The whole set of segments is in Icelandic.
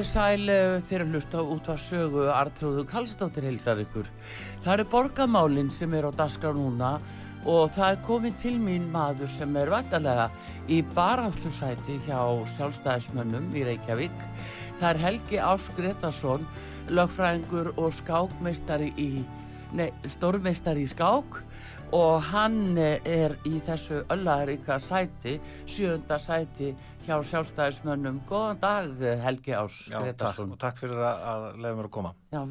Þér sæl þegar hlust á út á sögu Artrúðu Kallstóttir heilsar ykkur. Það eru borgamálinn sem er á daskra núna og það er komið til mín maður sem er vantarlega í baráttusæti hjá sjálfstæðismönnum í Reykjavík. Það er Helgi Ásk Gretarsson, lögfræðingur og skákmeistari í, nei, stórmeistari í skák og hann er í þessu öllaríka sæti, sjönda sæti hjá sjálfstæðismönnum. Góðan dag Helgi Ás Gretarsson. Já, takk, takk fyrir að, lefa mér að koma. Já,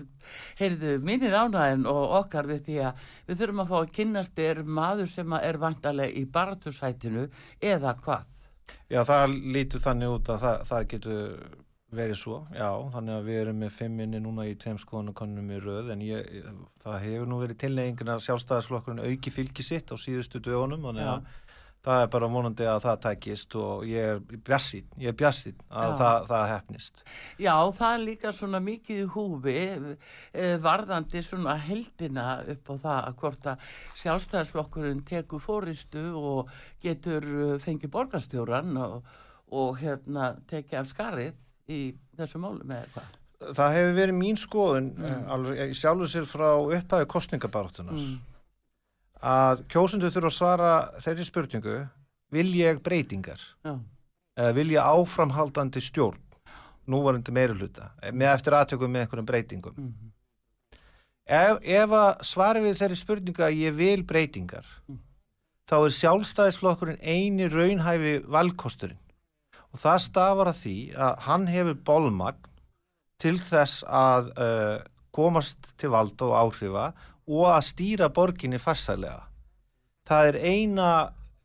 heyrðu, mínir ánæðin og okkar við því að við þurfum að fá að kynast er maður sem er vantarlega í baratusætinu eða hvað? Já, það lítur þannig út að það, það getur verið svo, já, þannig að við erum með fimm inni núna í tveim skoðanakonunum í röð en ég, það hefur nú verið tilnefingin að sjálfstæðisflokkurinn auki fylgi sitt á síðustu dögunum, þannig að það er bara vonandi að það tækist og ég er bjassinn, ég er bjassinn að það, það hefnist. Já, það er líka svona mikið í húfi eh, varðandi svona heldina upp á það að hvort að sjálfstæðisflokkurinn tekur fóristu og getur eh, fengið borgarstjóran og, og hérna tekið af skarið í þessu málum eða hvað? Það hefur verið mín skoðun mm. alveg sjálfur sér frá upphæðu kostningabartunas mm að kjósundu þurfa að svara þeirri spurningu vil ég breytingar Já. eða vil ég áframhaldandi stjórn núvarandi meiruluta með eftir aðtökum með einhverjum breytingum mm -hmm. ef, ef að svari við þeirri spurningu að ég vil breytingar mm. þá er sjálfstæðisflokkurinn eini raunhæfi valkosturinn og það stafar að því að hann hefur bólmagn til þess að uh, komast til valda og áhrifa og að stýra borginni farsælega. Það er eina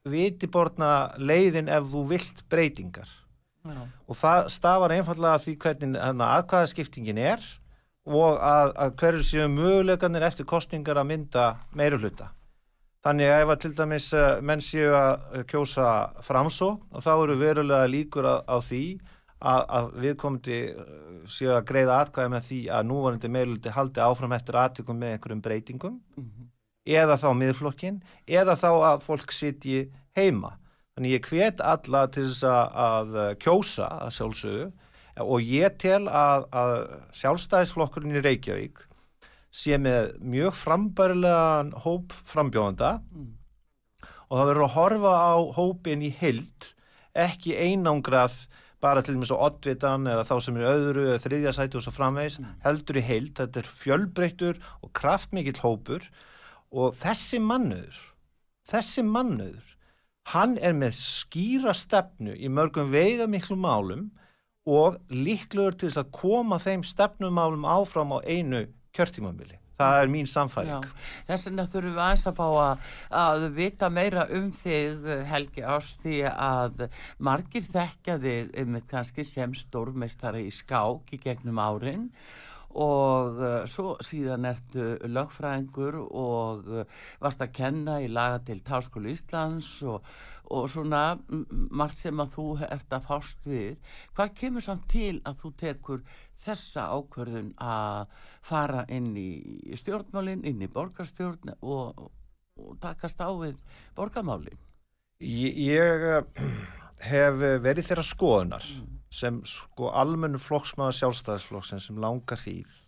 vitiborna leiðin ef þú vilt breytingar Já. og það stafar einfallega því hvernig aðkvæðaskiptingin er og að, að hverju séu möguleganir eftir kostningar að mynda meiru hluta. Þannig að ef að til dæmis uh, menn séu að kjósa framsó og þá eru verulega líkur á, á því að, að viðkomandi uh, séu að greiða atkvæði með því að núvarandi meilulti haldi áfram eftir aðtökum með einhverjum breytingum mm -hmm. eða þá miðflokkin eða þá að fólk sitji heima. Þannig ég hvet alla til þess að kjósa að sjálfsögðu og ég tel að, að sjálfstæðisflokkurinn í Reykjavík sé með mjög frambærilegan hóp frambjóðanda mm. og það verður að horfa á hópin í hild ekki einangrað bara til og með svo oddvitan eða þá sem er öðru eða þriðja sæti og svo framvegs mm. heldur í hild, þetta er fjölbreyttur og kraftmikill hópur. Og þessi mannuður þessi mannuður hann er með skýra stefnu í mörgum veiga miklu málum og líkluður til að koma þeim stefnumálum áfram á einu kjörtímambili það er mín samfæring þess vegna þurfum við aðeins að fá að, að vita meira um þig Helgi Ást því að margir þekkja þig um kannski sem stórmeistari í skák í gegnum árin og uh, svo síðan ertu lögfræðingur og uh, varst að kenna í laga til Táskólu Íslands og, og svona margt sem að þú ert að fást við hvað kemur samt til að þú tekur þessa ákverðun að fara inn í stjórnmálinn, inn í borgarstjórn og, og takast á við borgarmálinn? Ég, ég eh, hef verið þeirra skoðunar mm. Sem sko almennu flokksmaður sjálfstæðisflokksin sem langar hríð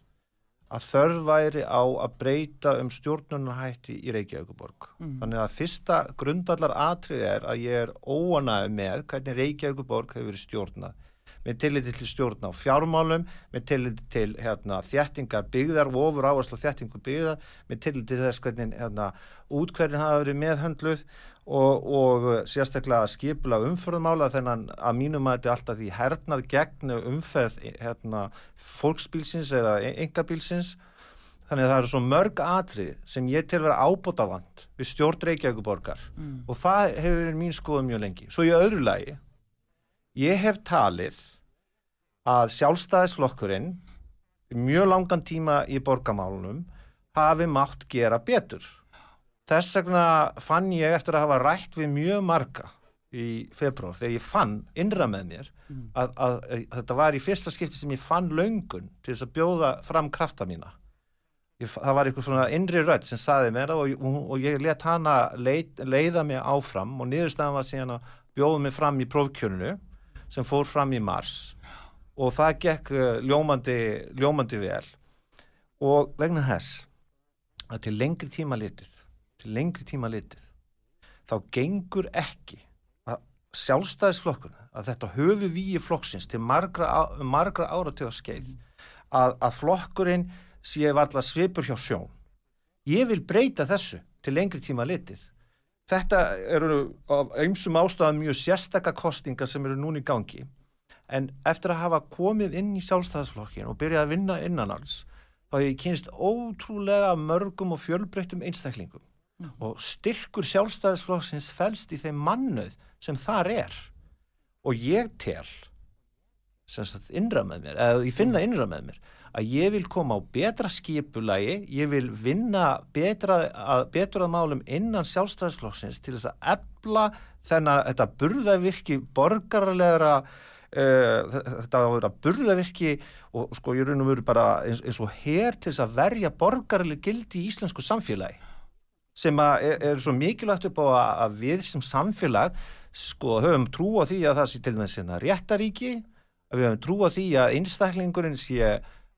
að þörf væri á að breyta um stjórnunarhætti í Reykjavíkuborg. Mm. Þannig að fyrsta grundallar atrið er að ég er óanæg með hvernig Reykjavíkuborg hefur verið stjórnað með tilliti til stjórn á fjármálum, með tilliti til hérna, þjættingar byggðar, ofur áherslu þjættingu byggðar, með tilliti til þess hvernig hérna, útkverðin hafa verið meðhöndluð og, og sérstaklega skipula umförðumála þennan að mínum að þetta er alltaf því hernað gegn umferð hérna, fólksbílsins eða engabílsins þannig að það eru svo mörg atrið sem ég til að vera ábútafand við stjórn Reykjavíkuborgar mm. og það hefur verið mín skoða mjög lengi. Svo í öðru lagi ég hef talið að sjálfstæðisflokkurinn mjög langan tíma í borgamálunum hafi mátt gera betur. Þess vegna fann ég eftir að hafa rætt við mjög marga í februar þegar ég fann innra með mér mm. að, að, að, þetta var í fyrsta skipti sem ég fann laungun til þess að bjóða fram krafta mína. Ég, það var eitthvað svona innri rödd sem saði mér og, og, og ég let hana leið, leiða mig áfram og niðurstaðan var síðan að bjóða mig fram í prófkjörnu sem fór fram í mars og það gekk uh, ljómandi, ljómandi vel og vegna þess að til lengri tíma litið til lengri tíma litið þá gengur ekki að sjálfstæðisflokkun að þetta höfu í flokksins til margra, margra áratöða skeið að, að flokkurinn sé varla svipur hjá sjón. Ég vil breyta þessu til lengri tíma litið. Þetta eru af einsum ástafan mjög sérstakka kostinga sem eru núni í gangi. En eftir að hafa komið inn í sjálfstæðisflokkin og byrjað að vinna innanals þá hef ég kynst ótrúlega mörgum og fjölbreyttum einstaklingum mm. og styrkur sjálfstæðisflokksins fælst í þeim mannuð sem þar er og ég tel sagt, innra með mér, eða ég finna innra með mér að ég vil koma á betra skipulagi, ég vil vinna betra að, betra að málum innan sjálfstæðisflokksins til þess að ebla þennan þetta burðavirki borgarlegra Uh, þetta að vera burðavirki og sko ég raun og veru bara eins, eins og hér til þess að verja borgarlega gildi í íslensku samfélagi sem er, er svo mikilvægt upp á að, við sem samfélag sko höfum trú á því að það sé til dæmis hérna réttaríki að við höfum trú á því að einstaklingurinn sé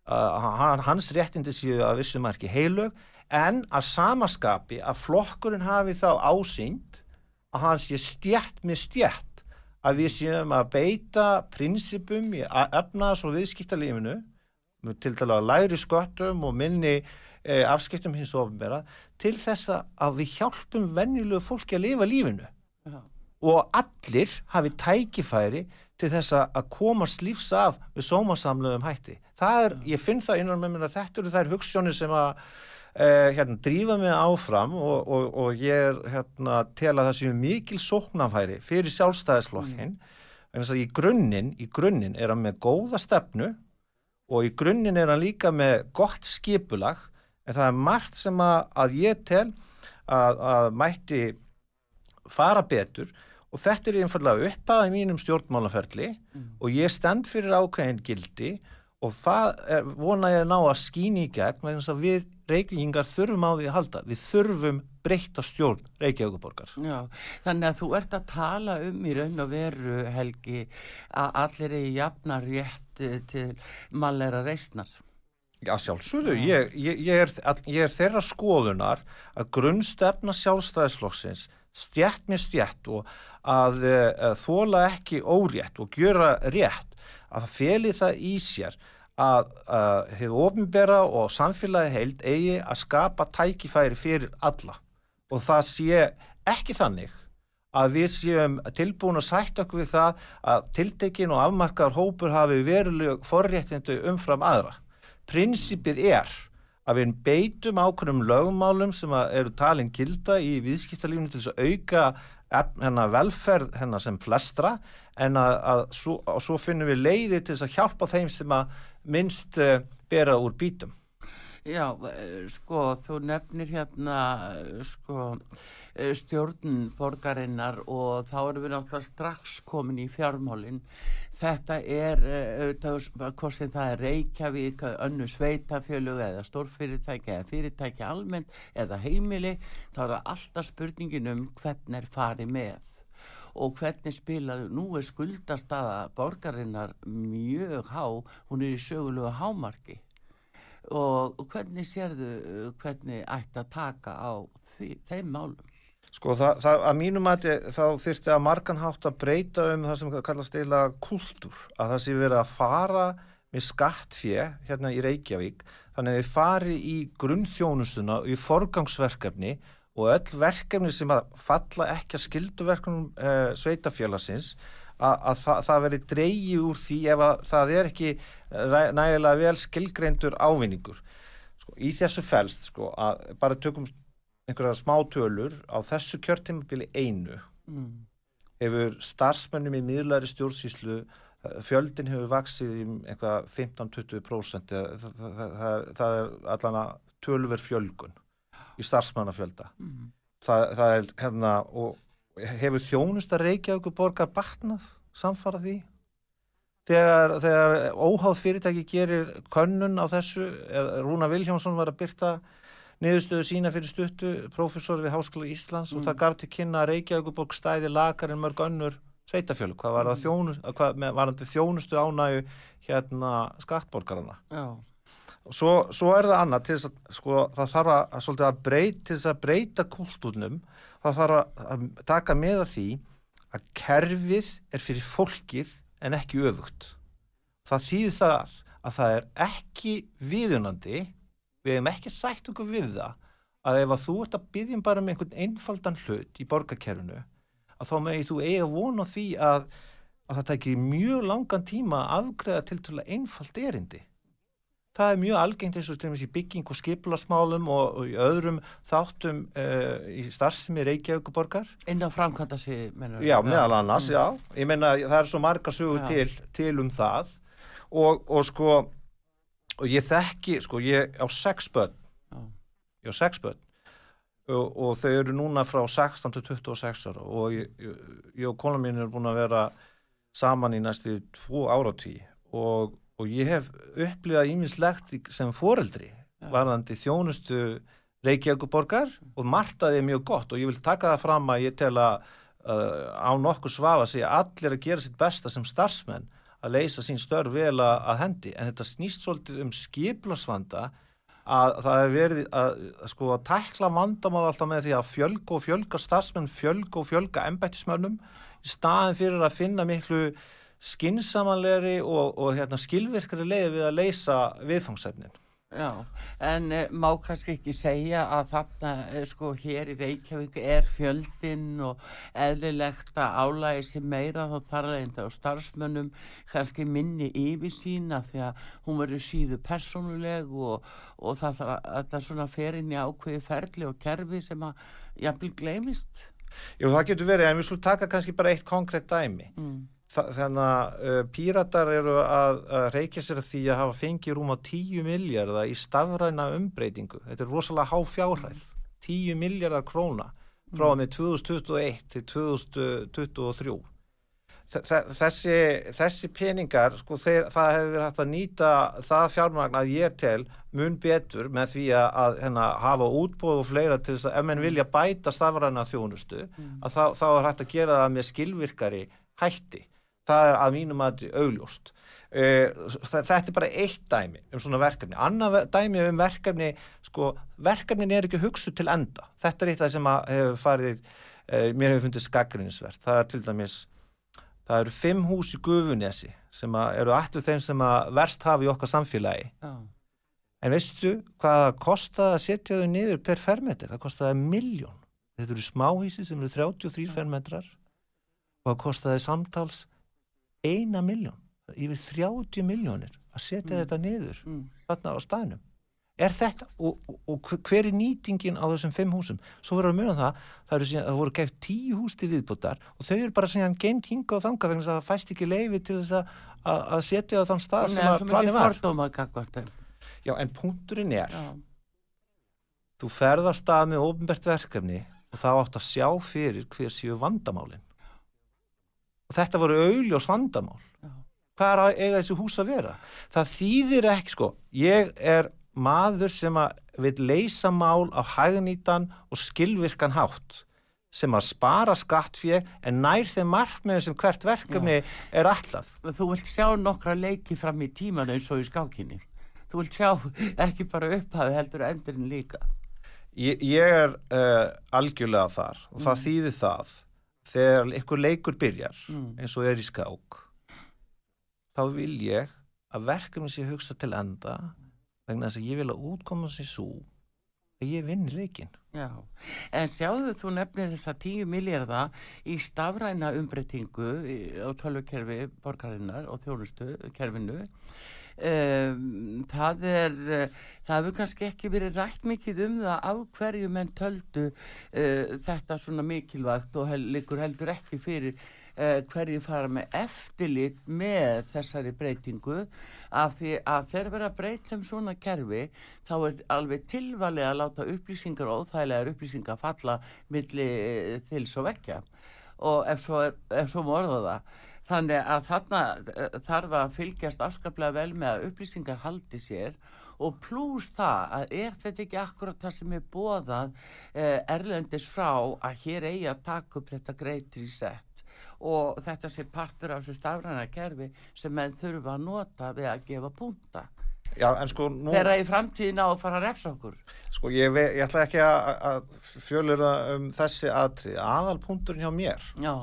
að hans réttindi séu að vissum ekki heilög en að samaskapi að flokkurinn hafi þá ásýnd að hans sé stjætt með stjætt að við séum að beita prinsipum í efnaðs- og viðskiptalífinu til dala læri sköttum og minni e, afskiptum hins ofnbæra til þess að við hjálpum vennilegu fólki að lifa lífinu Já. og allir hafi tækifæri til þess að komast lífs af við sómasamluðum hætti. Það er, Já. ég finn það innan með mér að þetta eru þær hugssjónir sem að Uh, hérna, drífa mig áfram og, og, og ég er hérna, tel að það séu mikil sóknafæri fyrir sjálfstæðisflokkin mm. en þess að í grunninn í grunninn er hann með góða stefnu og í grunninn er hann líka með gott skipulag en það er margt sem að, að ég tel að, að mætti fara betur og þetta er einfallega uppað í mínum stjórnmálaferli mm. og ég stend fyrir ákveðin gildi og það er, vona ég að ná að skýna í gegn vegna þess að við reykjingar þurfum á því að halda. Við þurfum breyta stjórn Reykjavíkuborgar Já, þannig að þú ert að tala um í raun og veru Helgi að allir er jafnar rétt til mallera reysnar Já, sjálfsögðu, ég, ég, ég, ég er þeirra skoðunar að grunnstefna sjálfstæðisflokksins stjætt með stjætt og að, að eh, þóla ekki órétt og gjöra rétt að það feli það í sér að hefur ofinbera og samfélagi heild eigi að skapa tækifæri fyrir alla og það sé ekki þannig að við séum tilbúin að sætt okkur við það að tiltekin og afmarkaður hópur hafi veruleg forréttindu umfram aðra. Prinsipið er að við beitum ákveðum lögumálum sem eru talin kilda í viðskiptalífinu til þess að auka hennar velferð hennar sem flestra en að, að svo, svo finnum við leiði til þess að hjálpa þeim sem að minnst uh, bera úr bítum. Já, eh, sko, þú nefnir hérna, sko, Eh, stjórn borgarinnar og þá erum við náttúrulega strax komin í fjármálinn þetta er eh, auðvitað hvort sem það er Reykjavík önnu sveitafjölu eða stórfyrirtæki eða fyrirtæki almennt eða heimili þá er það alltaf spurningin um hvernig er farið með. Og hvernig spilaðu, nú er skuldastaða borgarinnar mjög há, hún er í sögulegu hámarki. Og hvernig sérðu hvernig ætti að taka á því, þeim málum Sko það, það að mínum að þá þurfti að marganhátt að breyta um það sem kallast eila kultúr að það sé verið að fara með skattfjö hérna í Reykjavík þannig að við fari í grunnþjónustuna og í forgangsverkefni og öll verkefni sem að falla ekki að skilduverkunum eh, sveitafélagsins að, að það, það veri dreyji úr því ef að það er ekki nægilega vel skilgreindur ávinningur. Sko, í þessu fælst sko, að bara tökum einhverja smá tölur á þessu kjörtímabili einu mm. hefur starfsmennum í miðlæri stjórnsýslu eh, fjöldin hefur vaksið í eitthvað 15-20% það, það, það, það er allan að tölver fjölgun í starfsmannafjölda mm. það er hérna og hefur þjónust að Reykjavík borgar batnað samfara því þegar, þegar óháð fyrirtæki gerir könnun á þessu Rúna Viljámsson var að byrta niðurstöðu sína fyrir stuttu profesor við Háskóla Íslands mm. og það gaf til kynna að Reykjavíkuborg stæði lakar en mörg önnur sveitafjölu, hvað var það mm. þjónust, hvað var það þjónustu ánægu hérna skattborgarana og svo, svo er það annað til þess að sko, það þarf að, að, að breyta til þess að breyta kultúrnum það þarf að, taka með að því að kerfið er fyrir fólkið en ekki öfugt það þýðir það að það er ekki viðunandi við hefum ekki sætt okkur við það að ef að þú ert að byggjum bara með um einhvern einfaldan hlut í borgarkerfinu að þá með þú eiga vona því að, að það tekir mjög langan tíma að afgreða til til að einfald erindi. Það er mjög algengt eins og til dæmis í bygging og skiplarsmálum og, og í öðrum þáttum uh, í starfsemi Reykjavíkuborgar inn á framkvæmda sig já, meðal annars, mm. já, ég menna það er svo marga sögur til, til um það. Og, og sko og ég þekki, sko, ég á sex börn. Já. ég á sex börn. Og, og þau eru núna frá 16 til 26 ára. Og ég, ég, og kona mín er búin að vera saman í næstu tvo áratví og, og ég hef upplifað ímislegt sem foreldri Já. varðandi þjónustu Reykjavíkuborgar og martaði mjög gott. Og ég vil taka það fram að ég tel að uh, á nokkuð svafa að allir að gera sitt besta sem starfsmenn að leysa sín störf vel að, hendi. En þetta snýst svolítið um skiplasvanda að það hefur verið að, að sko að tækla vandamál alltaf með því að fjölga og fjölga starfsmenn fjölga og fjölga embættismönnum í staðin fyrir að finna miklu skinsamanleiri og, og hérna, skilvirkari leiði við að leysa viðfangsefnin Já, en e, má kannski ekki segja að þarna, e, sko, hér í Reykjavík er fjöldinn og eðlilegt að álægi sér meira þá þarf það á starfsmönnum kannski minni yfir sína því að hún verður síðu personuleg og, og það þarf að það svona fer inn í ákveði ferli og kerfi sem að jafnvel gleimist. Jú, það getur verið, en við slútt taka kannski bara eitt konkrétt dæmi. Mm þannig að uh, píratar eru að, að reykja sér því að hafa fengið rúm á 10 miljardar í stafræna umbreytingu. Þetta er rosalega há fjárhæð 10 miljardar króna frá að með 2021 til 2023 þessi, þessi peningar sko, þeir, það hefur verið hægt að nýta það fjármagn að ég tel mun betur með því að, að hérna, hafa útbóð og fleira til þess að ef mann vilja bæta stafræna þjónustu mm. að þá, þá er hægt að gera það með skilvirkari hætti það er að mínum að augljóst. Uh, þetta er bara eitt dæmi um svona verkefni, annað dæmi um verkefni sko, verkefnin er ekki hugsu til enda. Þetta er eitt það sem hefur farið eh, mér hefur fundið skaggrinsvert það er til dæmis það eru fimm hús í Gufunesi sem eru allir þeim sem að verst hafa í okkar samfélagi. Já. en veistu hvað það kostaði að setja þau niður per fermeter, það kostaði miljón þetta eru smáhísi sem eru 33 fermetrar. Og það kostaði samtals eina miljón yfir 30 miljónir að setja mm. þetta niður mm. þarna á staðnum er þetta, og, og, og hver er nýtingin á þessum fimm húsum svo verður að mjög um það, það, síðan, það voru gæft tíu hús til viðbútar og þau eru bara svona geimt hinga og þanga vegna það fæst ekki leiði til þess að, setja á þann stað Nei, sem að plani var Já, en punkturinn er Já. þú ferðar stað með ofnbært verkefni og þá átt að sjá fyrir hver séu vandamálin og þetta voru auðljós vandamál Já. hvað er að eiga þessi hús að vera það þýðir ekki sko ég er maður sem að vil leysa mál á hægnýtan og skilvirkan hátt sem að spara skattfið en nær þeim markmiðin sem hvert verkefni Já. er alltaf. Þú vilt sjá nokkra leiki fram í tímanu eins og í skákinni. Þú vilt sjá ekki bara upphafi heldur endurinn líka. Ég, ég er uh, algjörlega þar og mm. það þýðir það þegar einhver leikur byrjar mm. eins og er í skák þá vil ég að verkefni sé hugsa til enda vegna þess að ég vil að útkoma sér svo að ég vinni leikin Já, en sjáðu þú nefnir þess að 10 miljardar í stafræna umbreytingu á tölvukerfi borgarinnar og þjónustu kerfinu um, það er það hefur kannski ekki verið rætt mikið um það á hverju menn töldu uh, þetta svona mikilvægt og hel, líkur heldur ekki fyrir uh, hverju fara með eftirlit með þessari breytingu. Af því að þeir vera breyt um svona kerfi þá er alveg tilvalið að láta upplýsingar og óþægilegar upplýsingar falla milli uh, til svo vekja og ef svo, svo morða það þannig að þarna uh, þarf að fylgjast afskaplega vel með að upplýsingar haldi sér og pluss það að er þetta ekki akkurat það sem er bóðað eh, erlendis frá að hér eigi að taka upp þetta greitri sett og þetta sé partur af þessu stafræna kerfi sem menn þurfa að nota við að gefa punta. Já, sko, nú... þeirra í framtíðina og fara að refsa okkur. Sko ég, ve, ég ætla ekki að fjölur um þessi aðri aðalpunkturinn hjá mér Já.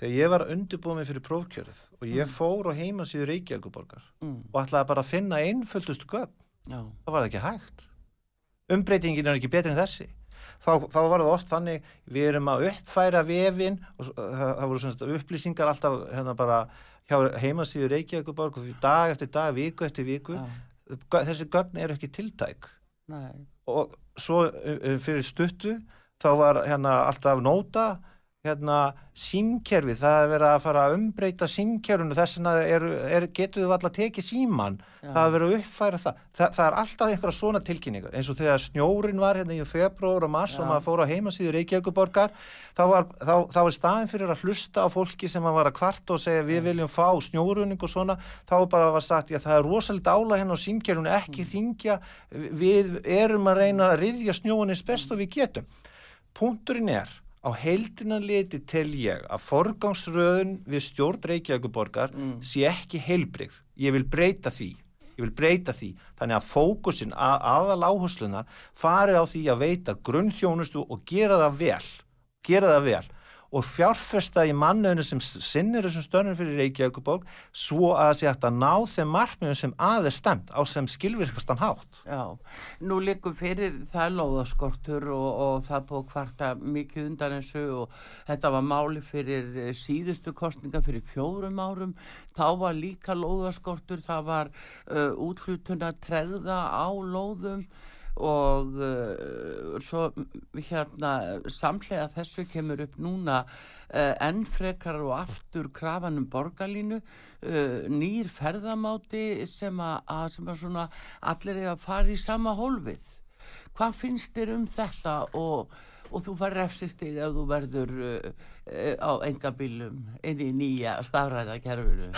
Þegar ég var undirbúið mig fyrir prófkjörð og ég mm. fór á heimasíður Reykjavíkuborgar mm. og ætlaði bara að finna einföldustu gögn það var ekki hægt umbreytingin er ekki betri en þessi þá, þá var það oft þannig við erum að uppfæra vefin og það, það voru svona upplýsingar alltaf hérna bara hjá heimasíður Reykjavík dag eftir dag, viku eftir viku ja. þessi gögn eru ekki tiltæk Nei. og svo fyrir stuttu þá var hérna alltaf nóta hérna símkerfi, það er verið að fara að umbreyta símkerfunu þess að getur þú alltaf tekið síman Já. það er verið að uppfæra það. það það er alltaf einhverja svona tilkynningar eins og þegar snjórin var hérna í februar og mars Já. og maður fór á heimasíður Reykjavíkuborgar þá var, þá, þá var staðin fyrir að hlusta á fólki sem var að kvarta og segja við viljum fá snjóruning og svona þá bara var sagt að það er rosalega ála hérna á símkerfunu ekki mm. ringja við erum að reyna að riðja snjóinins best og við getum punkturinn er á heildina liti tel ég að forgangsröðun við stjórn Reykjavíkuborgar mm. sé ekki heilbreyð. Ég vil breyta því. Ég vil breyta því. Þannig að fókusin að aðal áherslunar fari á því að veita grunnþjónustu og gera það vel. Gera það vel og fjárfesta í mannöðinu sem sinnir þessum störnum fyrir Reykjavíkuborg svo að það sé hægt að ná þeim markmiðum sem aðeins stemt á sem skilvirkastan hátt. Já, nú likur fyrir það loðaskortur og, og það búið hvarta mikið undan þessu og þetta var máli fyrir eh, síðustu kostninga fyrir fjórum árum, þá var líka loðaskortur, það var uh, útlutuna tregða á loðum og uh, svo hérna samlega þessu kemur upp núna uh, ennfrekar og aftur krafanum borgarlínu uh, nýr ferðamáti sem að, sem að svona allir er að fara í sama hólfið hvað finnst þér um þetta og, og þú fær refsistig ef þú verður á enga bílum inn í nýja stafræða kerfuru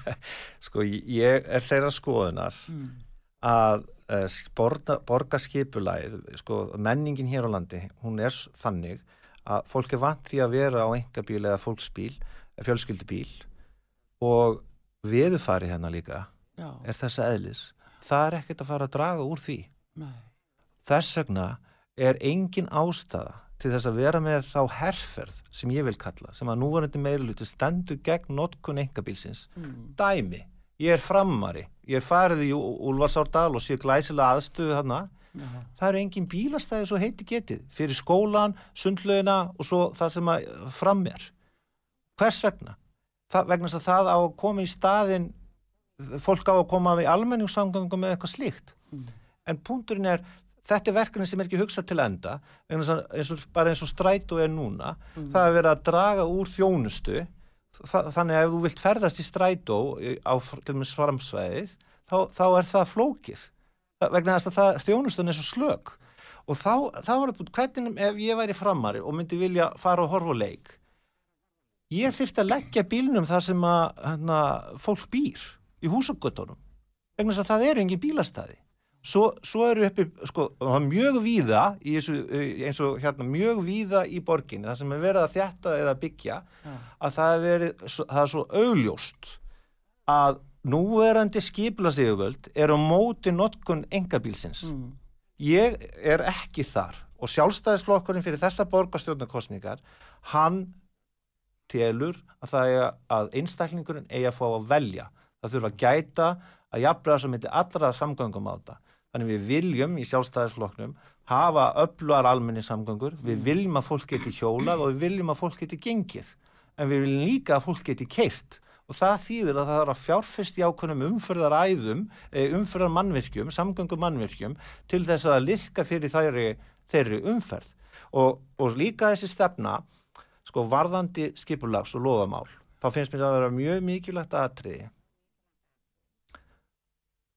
sko ég er þeirra skoðunar mm. Að Eh, borgarskipulæð sko, menningin hér á landi hún er þannig að fólk er vant því að vera á engabíl eða fólksbíl eða fjölskyldubíl og viðfari hérna líka Já. er þessa eðlis það er ekkert að fara að draga úr því Nei. þess vegna er engin ástæða til þess að vera með þá herrferð sem ég vil kalla, sem að núvarandi meiruluti stendur gegn notkun engabílsins mm. dæmi, ég er frammari ég farið í Úlfarsárdal og sé glæsilega aðstöðu þarna Jaha. það eru engin bílastæði svo heiti getið fyrir skólan, sundlöginna og svo það sem að fram er hvers vegna? Það, vegna að það á að koma í staðin fólk á að koma við almenningssangangum með eitthvað slíkt mm. en punkturinn er þetta er verkefni sem er ekki hugsað til enda eins og, bara eins og strætu er núna mm. það er verið að draga úr þjónustu þannig að ef þú vilt ferðast í strætu á svarmsvæðið þá, þá er það flókið. Vegna þess að það, þjónustun er svo slög og þá, þá var búin hvernig ef ég væri framari og myndi vilja fara og horfa og leik ég þurfti að leggja bílnum þar sem að hana, fólk býr í húsagötunum. Vegna þess að það eru engin bílastæði svo, svo eru uppi, sko, það er mjög víða þessu, eins og hérna mjög víða í borginni, það sem er verið að þjætta eða byggja, ja. að það er verið það er svo augljóst að núverandi skiplasíðuvöld er á móti notkun engabílsins mm. ég er ekki þar og sjálfstæðisflokkurinn fyrir þessa borgarstjórnarkostningar hann telur að það er að einstaklingurinn eigi að fá að velja það þurfa að gæta að jafnbræða svo myndi allra samgöngum á þetta þannig við viljum í sjálfstæðisfloknum hafa öflugar almenni samgöngur við mm. viljum að fólk geti hjólað og við viljum að fólk geti gengið. En við viljum líka að fólk geti keirt og það þýðir að það er að fjárfest í ákveðnum umförðaræðum eh, umförðar mannvirkjum, samgöngum mannvirkjum til þess að liðka fyrir þeirri, þeirri umferð. Og, og líka þessi stefna sko varðandi skipulags og loðamál. Þá finnst mér að vera mjög mikilvægt aðtriði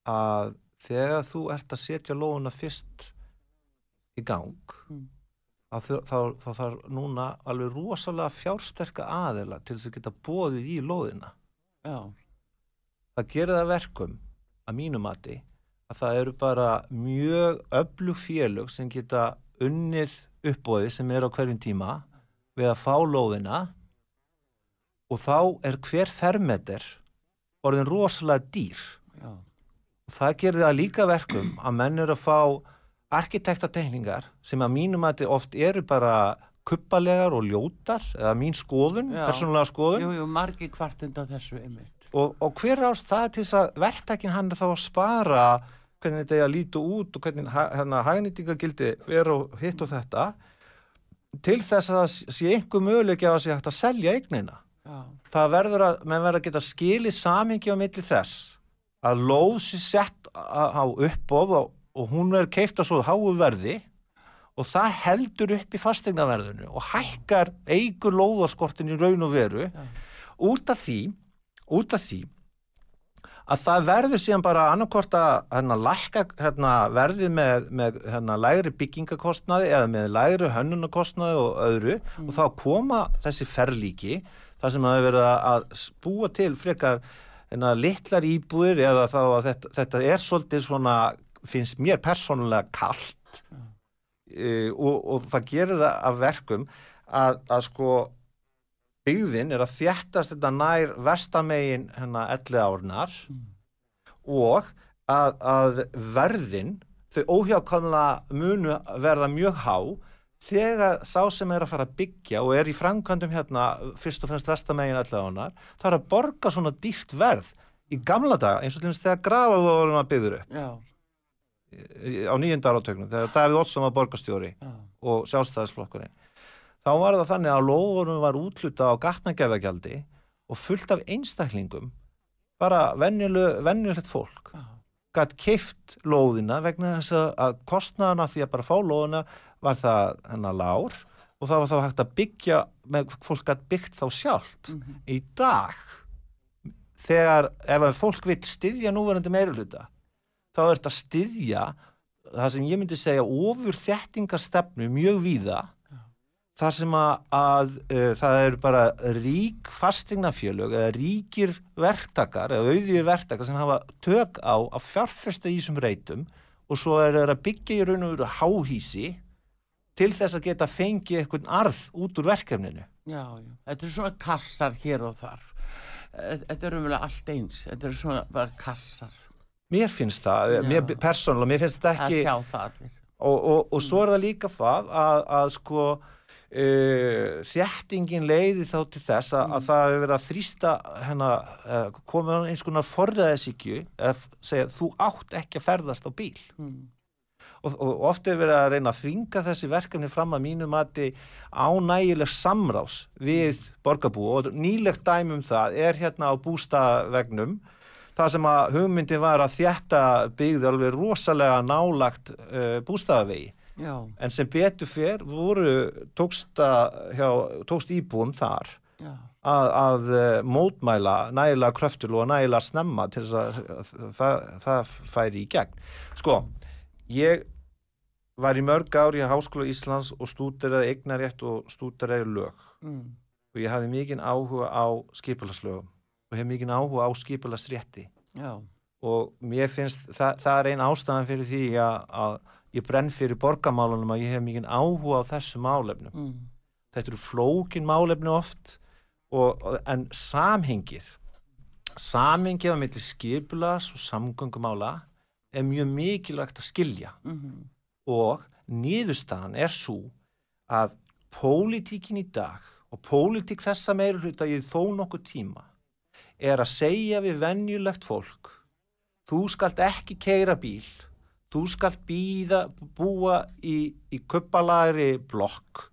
að þegar þú ert að setja lóðuna fyrst í gang mm. þá þarf núna alveg rosalega fjársterka aðela til þess að geta bóðið í lóðina Já. það gerir það verkum að mínum mati að það eru bara mjög öflug félög sem geta unnið uppbóði sem er á hverjum tíma við að fá lóðina og þá er hver fermeter orðin rosalega dýr Já það gerði það líka verkum að menn eru að fá arkitektatekningar sem að mínum að þetta oft eru bara kuppalegar og ljótar eða mín skoðun, Já. persónulega skoðun Jú, jú, margi kvartund á þessu og, og hver ást það til þess að verktakinn hann er þá að spara hvernig þetta er að lítu út og hvernig hérna hagnýtingagildi veru hitt og þetta til þess að það sé einhver möguleik að það sé hægt að selja eignina Já. það verður að, menn verður að geta skilið samhengi á milli þess að lóð sér sett á uppbóð og, og hún er keift á svo háu verði og það heldur upp í fastegnaverðinu og hækkar eigur lóðaskortin í raun og veru ja. út af því út af því að það verður síðan bara annarkort að hérna, lækka hérna, verðið með, með hérna, lægri byggingakostnaði eða með lægri hönnunakostnaði og öðru mm. og þá koma þessi ferlíki þar sem að við verðum að búa til frekar en að litlar íbúir eða þá að þetta, þetta er svolítið svona, finnst mér persónulega kallt mm. uh, og, og það gerir það af verkum að, að sko byggðin er að þjættast þetta nær vestamegin hérna 11 árnar mm. og að, að verðin þau óhjákvæmlega munu verða mjög há þegar sá sem er að fara að byggja og er í framkvæmdum hérna fyrst og fremst vestamegin allavega það er að borga svona dýrt verð í gamla daga eins og til dæmis þegar grafa vorum að byggður upp Já. á nýjunda áratögnum þegar Davíð Ótsson var borgastjóri Já. og sjálfstæðisflokkurinn þá var það þannig að lóðurum var útluta á gatnagerðagjaldi og fullt af einstaklingum bara vennjulegt fólk gætt kift lóðina vegna þess að kostnaðana því að bara fá lóðina var það hennar lár og það var þá hægt að byggja með fólk að byggt þá sjálft mm -hmm. í dag. Þegar ef að fólk vil styðja núverandi meiruluta þá er þetta styðja það sem ég myndi segja ofur þettingarstefnu mjög víða. Þar sem að, að uh, það eru bara rík fastegnafjölug eða ríkir verktakar eða auðvír verktakar sem hafa tök á að fjárfesta í þessum reytum og svo er það að byggja í raun og veru háhísi til þess að geta fengið eitthvað arð út úr verkefninu. Já, já, þetta er svona kassar hér og þar. Þetta er umvel allt eins, þetta er svona bara kassar. Mér finnst það, mér, persónulega, mér finnst þetta ekki... Það sjá það allir. og, og, og svo er það líka það að, að sko uh, þjættingin leiði þá til þess að, að það hefur verið að þrýsta hennar, uh, komið eins konar forðaðisíkju að segja þú átt ekki að ferðast á bíl mm. Og, og oft hefur verið að reyna að þvinga þessi verkefni fram að mínu mati ánægileg samrás við borgarbú og nýlegt dæmum það er hérna á bústavegnum það sem að hugmyndin var að þjætta byggði alveg rosalega nálagt uh, bústafavegi Já. en sem betur fyrr voru tóksta hjá, tókst íbúum þar að, að uh, mótmæla nægilega kröftul og nægilega snemma til þess að það, það færi í gegn. Sko, ég var í mörg ári í Háskóla Íslands og stúderaði eignarétt og stúderaði lög mm. og ég hafði mikið áhuga á skipulagslögum og hef mikið áhuga á skipulasrétti og mér finnst það, það er einn ástæðan fyrir því að, að ég brenn fyrir borgamálunum að ég hef mikið áhuga á þessu málefnum mm. þetta eru flókin málefni oft og, en samhengið samhengið á milli skipulas og samgöngumála er mjög mikilvægt að skilja mm -hmm. Og nýðustan er svo að pólitíkin í dag og pólitík þessa meira hluta ég þó nokkuð tíma er að segja við vennjulegt fólk þú skalt ekki keira bíl þú skalt býða, búa í, í kuppalagri blokk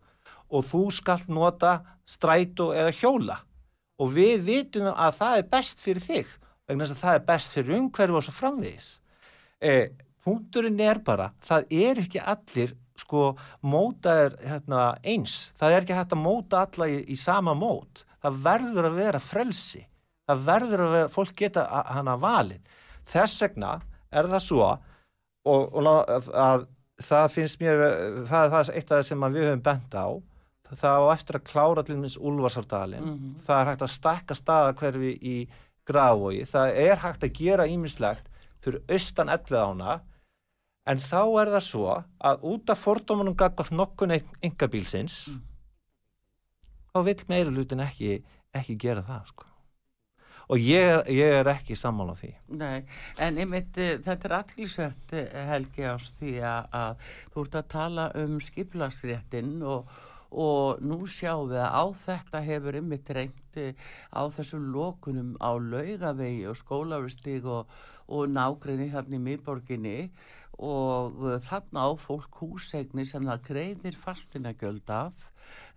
og þú skalt nota strætó eða hjóla. Og við vitum að það er best fyrir þig vegna þess að það er best fyrir umhverfu og svo framvegis. Eh, punkturinn er bara, það er ekki allir sko mótaður hérna, eins, það er ekki hægt að móta alla í, í sama mót. Það verður að vera frelsi. Það verður að vera, fólk geta hana valið. Þess vegna er það svo og, og að, að það finnst mér það er það eitt af það sem við höfum bent á. Það á eftir að klára til minns Úlfarsárdalinn mm -hmm. það er hægt að stakka staða hverfi í grávogi, það er hægt að gera ímislegt fyrir austan ellið ána en þá er það svo að út af fordómanum gaggar nokkun enga bílsins mm. þá vil meira lutin ekki, ekki gera það sko og ég er, ég er ekki sammála því Nei, en einmitt eh, þetta er aðlýsvert eh, Helgi ást því að, að þú ert að tala um skiplagsréttin og, og nú sjáum við að á þetta hefur einmitt reyndi eh, á þessum lókunum á laugavegi og skólavistík og, og nágrinni þarna í miðborginni og þarna á fólk húsegni sem það greiðir fastina göld af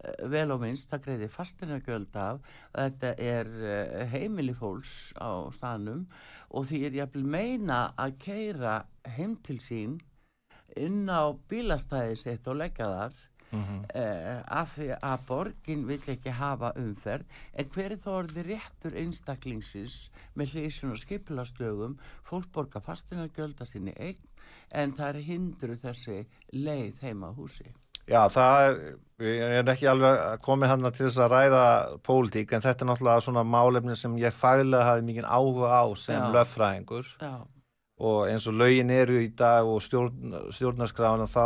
Eh, vel og minnst, það greiði fastina göld af, þetta er eh, heimili fólks á staðnum og því er ég að meina að keira heim til sín inn á bílastæði sitt og leggja þar mm -hmm. eh, af því að borgin vill ekki hafa umferð en hver er þá orðið réttur einstaklingsins með hlýsun og skipilastögum fólk borga fastina gölda sinni eign en það er hindru þessi leið heima á húsi. Já, það er, ég er ekki alveg komið hann til þess að ræða pólitík en þetta er náttúrulega svona málefni sem ég fælega hafi mikið áhuga á sem löffræðingur og eins og lögin eru í dag og stjórn, stjórnarskrána þá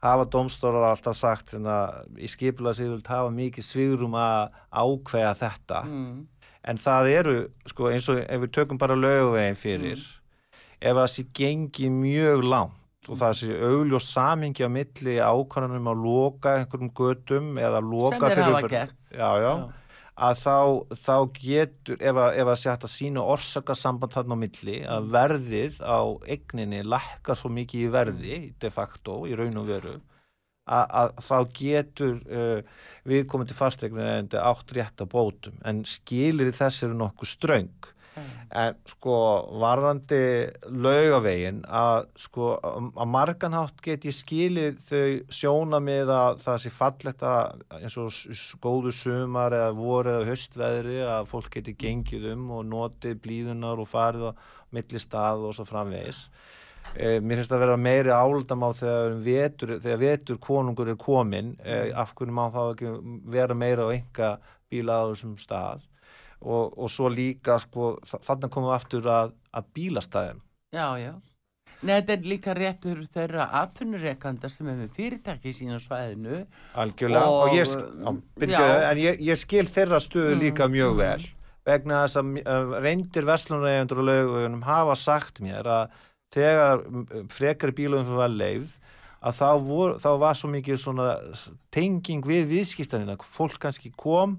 hafa domstólar alltaf sagt hérna, í vilt hafa mikið svigurum að ákveða þetta mm. en það eru, sko eins og ef við tökum bara lögveginn fyrir mm. ef það sé gengið mjög langt og það sé augljós samingi á milli ákvæmum að loka einhverjum gödum eða loka sem er hafa gert já, já, að þá, þá getur ef að, ef að sé hægt að sína orsakasamband þarna á milli að mm. verðið á egninni lækkar svo mikið í verði mm. de facto í raun og veru að, að þá getur uh, viðkomandi fastegnir átt rétt að bótum en skilir þess eru nokkuð ströng en sko varðandi laugavegin að sko að marganhátt get ég skilið þau sjóna með að það sé fallegt að eins og góðu sumar eða voru eða höstveðri að fólk geti gengið um og notið blíðunar og farið á milli stað og svo framvegis. E, mér finnst það að vera meiri áldamál þegar vetur, þegar vetur konungur er komin e, af hvernig má þá ekki vera meira á enga bíla á þessum stað og, og svo líka sko, þannig komum við aftur að, að bílastæðum. Já, já. Nei, þetta er líka réttur þeirra atvinnureikanda sem hefur fyrirtæki í sína svæðinu. Algjörlega, og, og ég, á, byrju, en ég, ég skil þeirra stöðu mm, líka mjög mm. vel. Vegna þess að reyndir verslunarlegendur og lögum hafa sagt mér að þegar frekar bílum fyrir að leið að þá, vor, þá var svo mikið svona tenging við viðskiptanina. Fólk kannski kom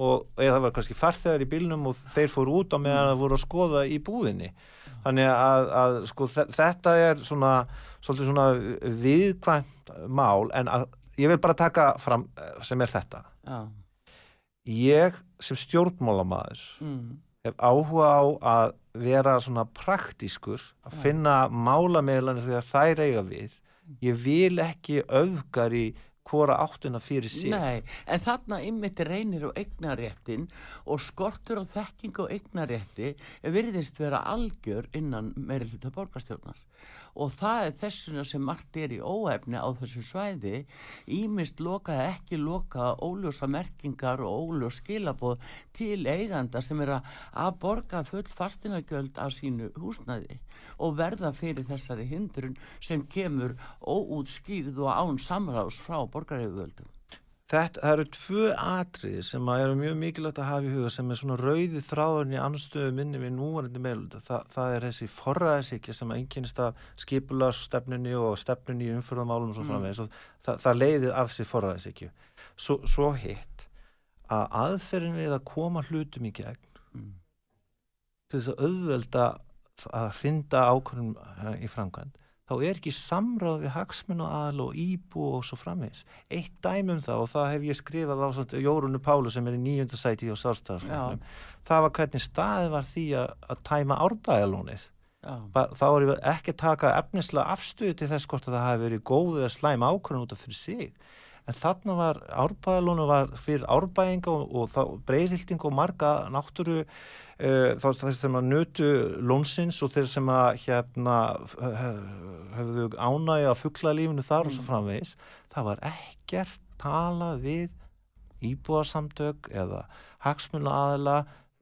og eða það var kannski farþegar í bílnum og þeir fór út á meðan það voru að skoða í búðinni. Þannig að, að sko, þetta er svona, svona viðkvæmt mál en að, ég vil bara taka fram eh, sem er þetta. Já. ég sem stjórnmálamæður mm. hef áhuga á að vera svona praktískur að finna málameðlanir þegar þær eiga við. Ég vil ekki öfgar í hvora áttuna fyrir sig. Nei, en þarna ymmit reynir og eignaréttin og skortur og þekking og eignarétti virðist vera algjör innan meiri hluta borgarstjórnar og það er þessuna sem margt er í óefni á þessu svæði. Ímist loka eða ekki loka óljósa merkingar og óljós skilaboð til eiganda sem er að borga full fastinagjöld af sínu húsnæði og verða fyrir þessari hindrun sem kemur óútskýrð og án samráðs frá borgaræðuvöldum Þetta eru tvö atrið sem eru mjög mikilvægt að hafa í huga sem er svona rauði þráðurinn í anstöðu minni við núvarandi meðlunda. Þa, það er þessi forræðisíkja sem einkynist af skipularsstefnunni og stefnunni í umfyrðamálum og svo mm. framvegis og það, það leiðir af þessi forræðisíkju. Svo, svo hitt að aðferðin við að koma hlutum í gegn mm. til þess að auðvelda að hrinda ákvörðum eh, í framkvæmt þá er ekki samráð við hagsmenn og aðal og íbú og svo framvegs. Eitt dæmum það og það hef ég skrifað á Jórunu Pálu sem er í nýjundasæti á Sálstæðarsfólknum. Það var hvernig staðið var því að, að tæma árbæðalónið. Þá er ekki að taka efnislega afstöðu til þess hvort að það hafi verið góð eða slæm ákvörðun út af fyrir sig. En þarna var árbæðalónu var fyrir árbæðinga og, og breyðhilding og marga náttúru uh, þá þess sem að nötu lónsins og þeir sem að hérna höfðu ánægi að fuggla lífinu þar mm. og svo mm. framvegis það var ekkert talað við íbúarsamtök eða hagsmunna aðela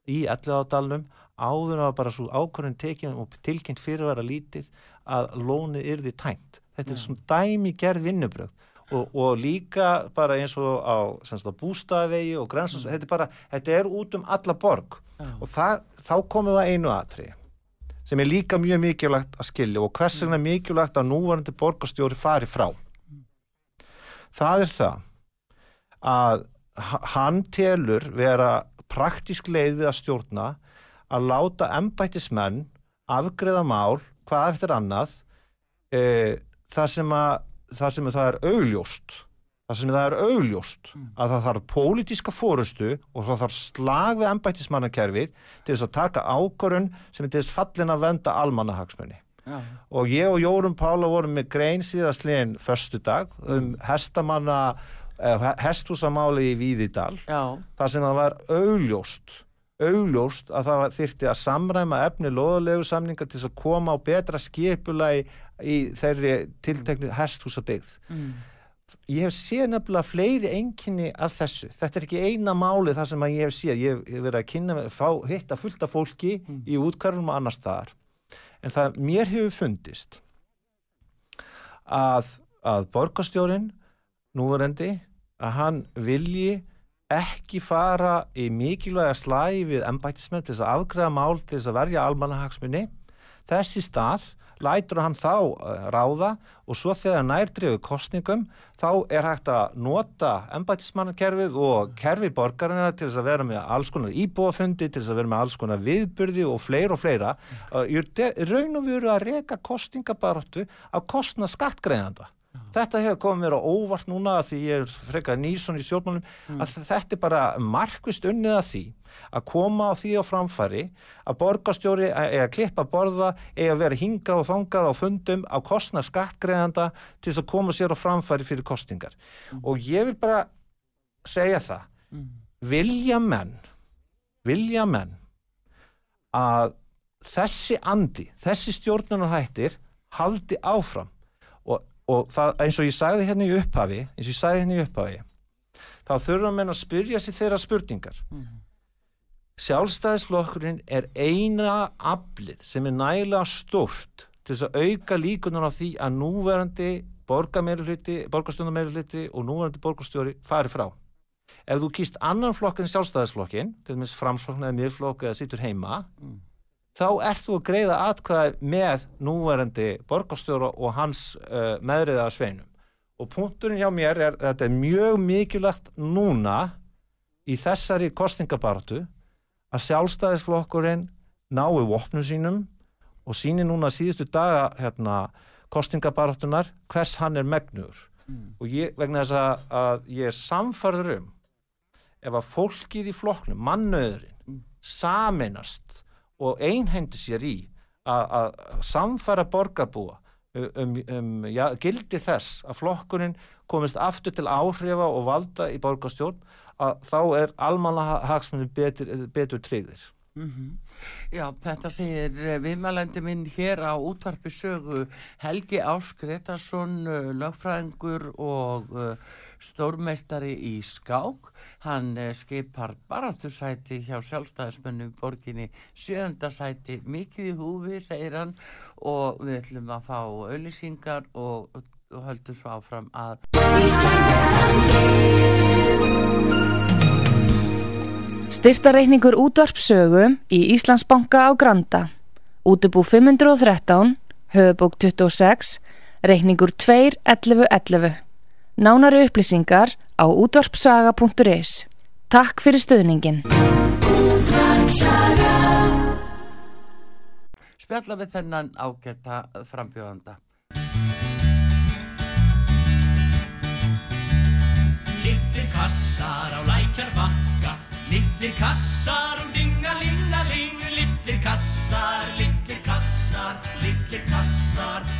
í elliðádalunum áður að bara svo ákvörðin tekinn og tilkynnt fyrir að vera lítið að lónið yrði tæmt þetta er svona dæmi gerð vinnubröð og, og líka bara eins og á, á bústafegi og grænsans mm. þetta, þetta er út um alla borg Já. og það, þá komum við að einu aðtri sem er líka mjög mikilvægt að skilja og hvers vegna mikilvægt að núvarandi borgastjóri fari frá það er það að hann telur vera praktísk leiðið að stjórna að láta ennbættismenn afgreða mál hvað eftir annað e, það sem að það sem það er augljóst það sem það er augljóst mm. að það þarf pólitíska fórustu og það þarf slag við ennbættismannakerfið til þess að taka ákvörun sem er til þess fallin að venda almannahagsmunni ja. og ég og Jórun Pála vorum með grein síðastlegin förstu dag um mm. hestamanna eh, hestúsamáli í Víðidal Já. þar sem það var augljóst augljóst að það þyrti að samræma efni loðulegu samninga til að koma á betra skipulagi í þeirri tilteknu hestúsabigð mm. Ég hef séð nefnilega fleiri enginni af þessu, þetta er ekki eina máli þar sem ég hef séð, ég hef verið að kynna fá, hitta fullta fólki mm. í útkvarðum og annars þar en það mér hefur fundist að, að borgastjórin núverendi að hann vilji ekki fara í mikilvæga slægi við ennbættismenn til þess að afgræða mál til þess að verja almannahagsmunni þessi stað lætur hann þá uh, ráða og svo þegar nærdriðu kostningum þá er hægt að nota ennbætismannakerfið og kerfi borgarina til þess að vera með alls konar íbúafundi, til þess að vera með alls konar viðbyrði og fleira og fleira. Ég raun og veru að reyka kostningabaróttu af kostna skattgreinanda. Þetta hefur komið mér á óvart núna því ég er frekar nýson í stjórnmálum mm. að þetta er bara markvist unnið að því að koma á því á framfæri að borgastjóri er að klippa borða, að vera hingað og þangað á fundum á kostna skattgreðanda til þess að koma sér á framfæri fyrir kostingar. Mm. Og ég vil bara segja það, mm. vilja menn, vilja menn að þessi andi, þessi stjórnarnarhættir haldi áfram og það, eins og ég sagði hérna í upphafi eins og ég sagði hérna í upphafi þá þurfa menn að spyrja sér þeirra spurningar mm -hmm. sjálfstæðisflokkurinn er eina aflið sem er nægilega stort til þess að auka líkunar á því að núverandi borgarstjóndameiruliti og núverandi borgarstjóri fari frá ef þú kýst annan flokk en sjálfstæðisflokkin til dæmis framsflokk eða miðflokk eða sittur heima mm. Þá ert þú að greiða atkvæði með núverandi borgarstjóra og hans uh, meðriða sveinum og punkturinn hjá mér er þetta er mjög mikilvægt núna í þessari kostningabartu að sjálfstæðisflokkurinn nái vopnum sínum og síni núna síðustu daga hérna, kostningabartunar hvers hann er megnur mm. og ég, vegna þess að, að ég er samfarður um ef að fólkið í flokknum, mannöðurinn mm. saminast og einhendi sér í að samfara borgarbúa um, um, ja, gildi þess að flokkurinn komist aftur til áhrifa og valda í borgarstjórn að þá er almanna hagsmunni betur, betur tryggðir. Mm -hmm. Já, þetta segir eh, viðmælandi minn hér á útvarpi sögu Helgi Áskretarsson, eh, lögfræðingur og uh, stórmeistari í skák. Hann uh, skipar baráttursæti hjá sjálfstæðismönnum borginni sjöndasæti mikið í húfi, segir hann og við ætlum að fá auðlýsingar og, og höldum svo áfram að Styrtareikningur útvarpsögu í Íslandsbanka á Granda. Útubú 513, höfubók 26, reikningur 2.11.11. Nánari upplýsingar á útvarpsaga.is. Takk fyrir stöðningin. Spjalla við þennan ágæta frambjóðanda. Littir kassar á lækjar bakka Litlir kassar og dingalingaling Litlir kassar, litlir kassar, litlir kassar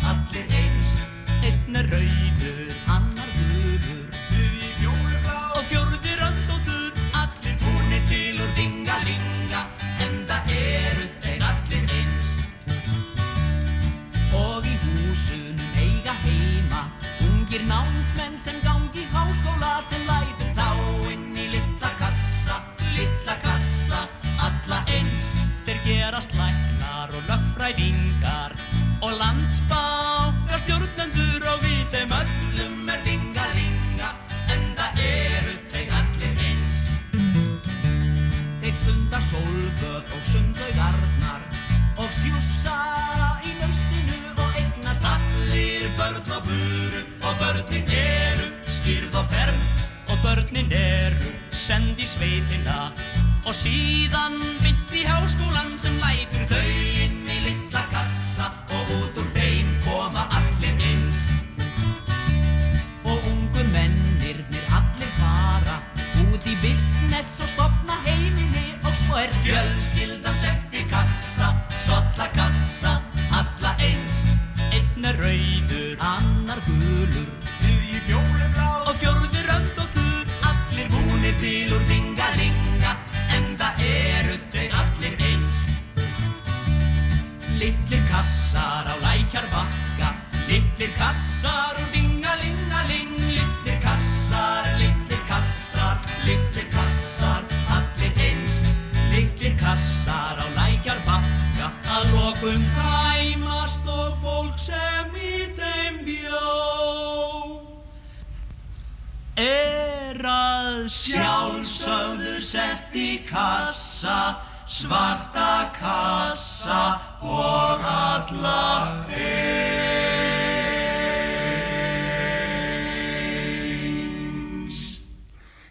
sjálfsögðu sett í kassa svarta kassa og alla eins.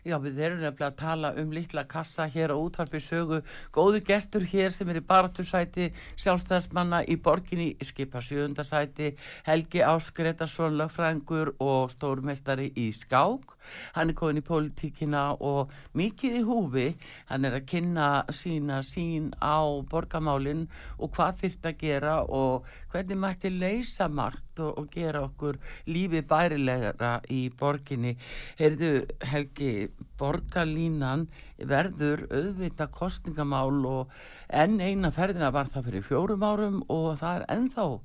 Já, við erum nefnilega að tala um litla kassa hér á útvarpi sögu. Góðu gestur hér sem er í baratursæti, sjálfstæðsmanna í borginni, skipa sjöundasæti, Helgi Áskretarsson, lögfræðingur og stórmestari í skák. Hann er komin í politíkina og mikið í húfi. Hann er að kynna sína sín á borgamálinn og hvað þýrt að gera og hvernig mætti leysa margt og, og gera okkur lífi bærilegara í borginni. Heyrðu, Helgi, borgarlínan verður auðvita kostningamál og enn eina ferðina var það fyrir fjórum árum og það er ennþá uh,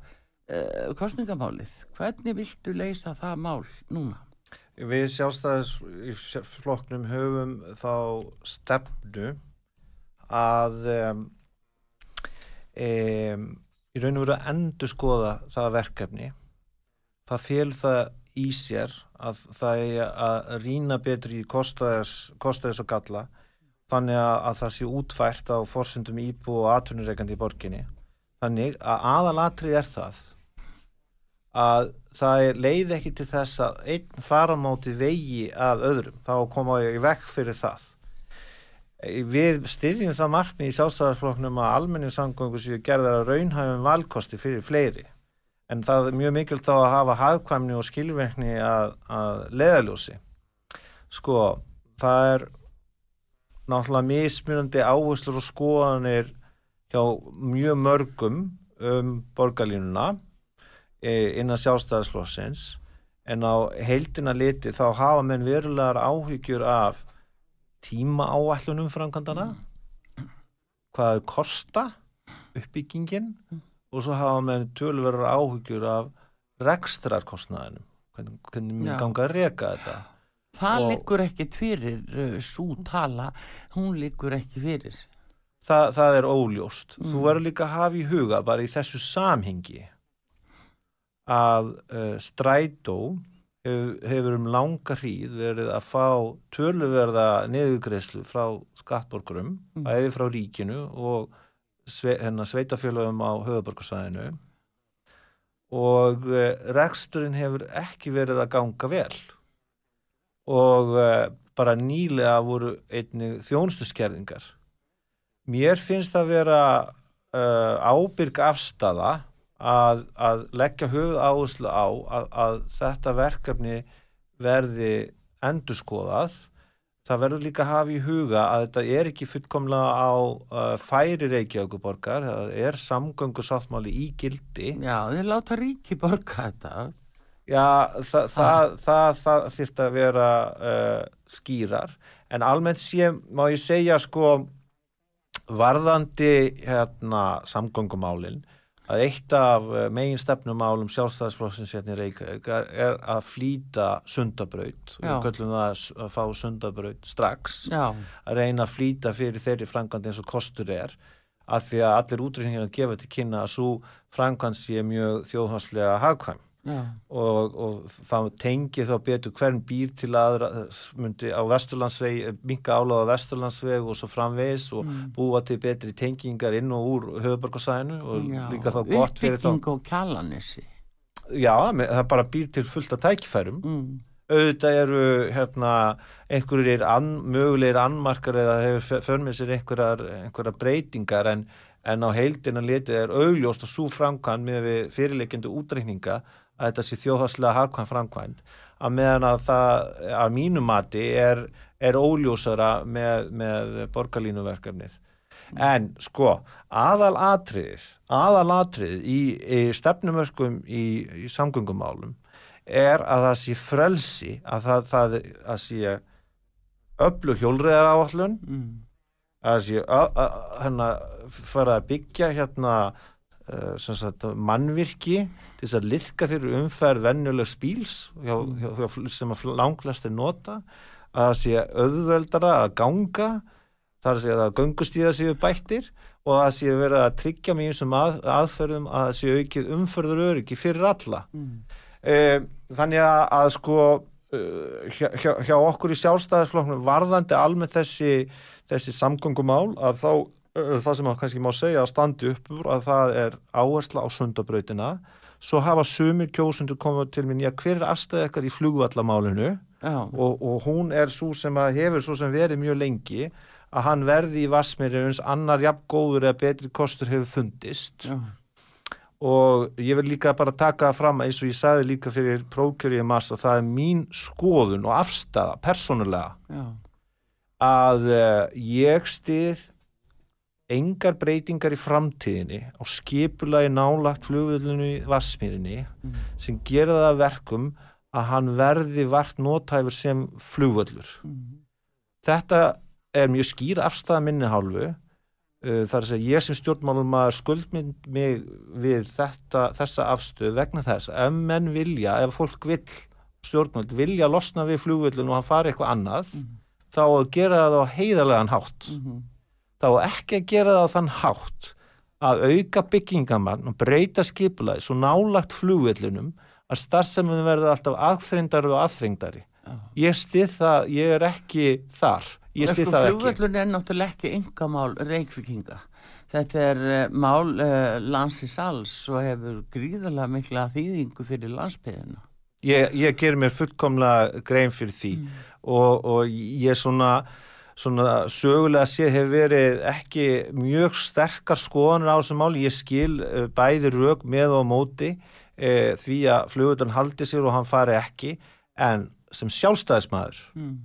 kostningamálið. Hvernig viltu leysa það mál núna? Við sjálfstæðisflokknum höfum þá stefnu að um, um, í raun og veru að endur skoða það verkefni. Það fél það í sér að það er að rýna betur í kostæðis og galla. þannig að, að það sé útfært á forsundum íbú og atvinnureikandi í borginni þannig að aðalatrið er það að það er leið ekki til þess að einn faramáti vegi að öðrum þá koma ég vekk fyrir það við styðjum það markmið í sjálfstæðarsflokknum að almenningssangöngu séu gerðar að raunhæfum valkosti fyrir fleiri. En það er mjög mikilvægt þá að hafa hagkvæmni og skilverkni að, að leðaljósi sko, það er náttúrulega mismunandi áherslur og skoðanir hjá mjög mörgum um borgarlínuna e, innan sjálfstæðarsflokksins en á heildina liti þá hafa menn verulegar áhyggjur af tíma áallunum framkvæmdana. Hvað er kosta uppbyggingin og svo hafa menn tölverður áhyggjur af rekstrarkostnaðinum. Hvernig, hvernig mér ganga að reka þetta? Það Og- liggur ekkit fyrir uh, svo tala, hún liggur ekki fyrir. Þa, það er óljóst. Þú Mm. verður líka að hafa í huga bara í þessu samhengi að uh, strætó hefur, um langa hríð verið að fá töluverða neðugreislu frá skattborgurum Mm. bæði frá ríkinu og sve, hérna, sveitafélögum á höfuborgarsvæðinu og uh, reksturinn hefur ekki verið að ganga vel. Og uh, bara nýlega voru einnig þjónustuskerðingar. Mér finnst það vera uh, ábyrg afstafa að, að leggja höfuð áherslu á að, að þetta verkefni verði endurskoðað. Það verður líka að hafa í huga að þetta er ekki fullkomlega á uh, færi Reykjavíkuborgar, það er samgöngu sáttmáli í gildi. Já, þeir láta ríki borga þetta. Já, það, það, það, það þyrft að vera uh, skýrar. En almennt sé, má ég segja sko varðandi hérna samgöngumálin að eitt af uh, megin stefnumálum sjálfstæðisflokksins hérna í Reykjavík er, að flýta sundabraut. Já. við köllum það að fá sundabraut strax. Já, að reyna að flýta fyrir þeirri framkvæmd eins og kostur er. Af því að allir útrýningar gefa til kynna að svo framkvæmd sé mjög þjóðhanslega hagkvæm og, og það tengi þá betur hvern býr til aðra myndi á Vesturlandsveg, minka áláða Vesturlandsveg og svo framvegis og Mm. búa til betri tengingar inn og úr höfuborgarsæðinu og já. líka þá gott fyrir þá Uppbygging og kjallanessi. já, það bara býr til fullt af tækifærum Mm. auðvitað eru hérna einhverjir an, mögulegir annmarkar eða hefur för með sér einhverjar, einhverjar breytingar en, en á heildina letið er augljóst og svo framkvæmd með við fyrirleikjandi útreikninga að þetta sé þjóðhagslega hagkvæm framkvæmd að meðan að það að mínu mati er, er óljósara með, með borgarlínuverkefnið en sko aðal atriðið aðal atriðið í, í stefnumörkum í, í samgöngumálum er að það sé frelsi að það, það að sé öllu hjólriðar áallun Mm. að það sé ö- ö- hérna fara að byggja hérna mannvirki til þess að liðka fyrir umferð venjulegs bíls hjá, hjá, hjá, sem að langlæstir nota. Að það sé auðveldara að ganga þar að sé að göngustíða séu bættir og að það sé verið að tryggja mjög sem að, aðferðum að það sé aukið umferður öryggi fyrir alla. Mm. Eh, þannig að, að sko eh, hjá, hjá, okkur í sjálfstæðisflokknum varðandi almennt þessi, þessi samgöngumál að þá eh, það sem að kannski má segja að standi upp úr að það er áhersla á sundabrautina. Svo hafa sumir kjósundur komið til minn, já hver er afstæði ekkert í flugvallamálinu? Og, og hún er svo sem að hefur svo sem verið mjög lengi að hann verði í Vassmeri uns annar jafn góður eða betri kostur hefur fundist. Já, og ég vil líka bara taka fram eins og ég sagði líka fyrir prókjöri í mars að það er mín skoðun og afstæða persónulega já, að uh, ég stið engar breytingar í framtíðinni á skipulagi nálagt flugvöldinu í Vassmýrinni Mm. sem gera það að verkum að hann verði vart nótæfur sem flugvöllur. Mm. Þetta er mjög skýr afstæða minni hálfu uh, þar að segja ég sem stjórnmálum að skuldmynd mig við þetta, þessa afstöð vegna þess ef menn vilja, ef fólk vill stjórnmál vilja losna við flugvöllun og hann fari eitthvað annað Mhm. þá að gera það á heiðarlegan hátt Mhm. Þá ekki að gera það á þann hátt að auka byggingamann og breyta skipulaði svo nálagt flugvöllunum að starfsemin verði alltaf aðþreyndari og aðþreyndari ég stið það, ég er ekki þar. Ég sko, stið það ekki. flugvöllun er náttúrulega ekki yngamál reykvikinga þetta er uh, mál uh, landsins alls og hefur gríðarlega mikla þýðingu fyrir landsbyðina ég, ég ger mér fullkomlega grein fyrir því. Og, og ég svona svona sögulega sé hefur verið ekki mjög sterkar skoðanir á þessum máli, ég skil uh, bæði rauk með og móti uh, því að flugvöldan haldi sér og hann fari ekki, en sem sjálfstæðismæður mm.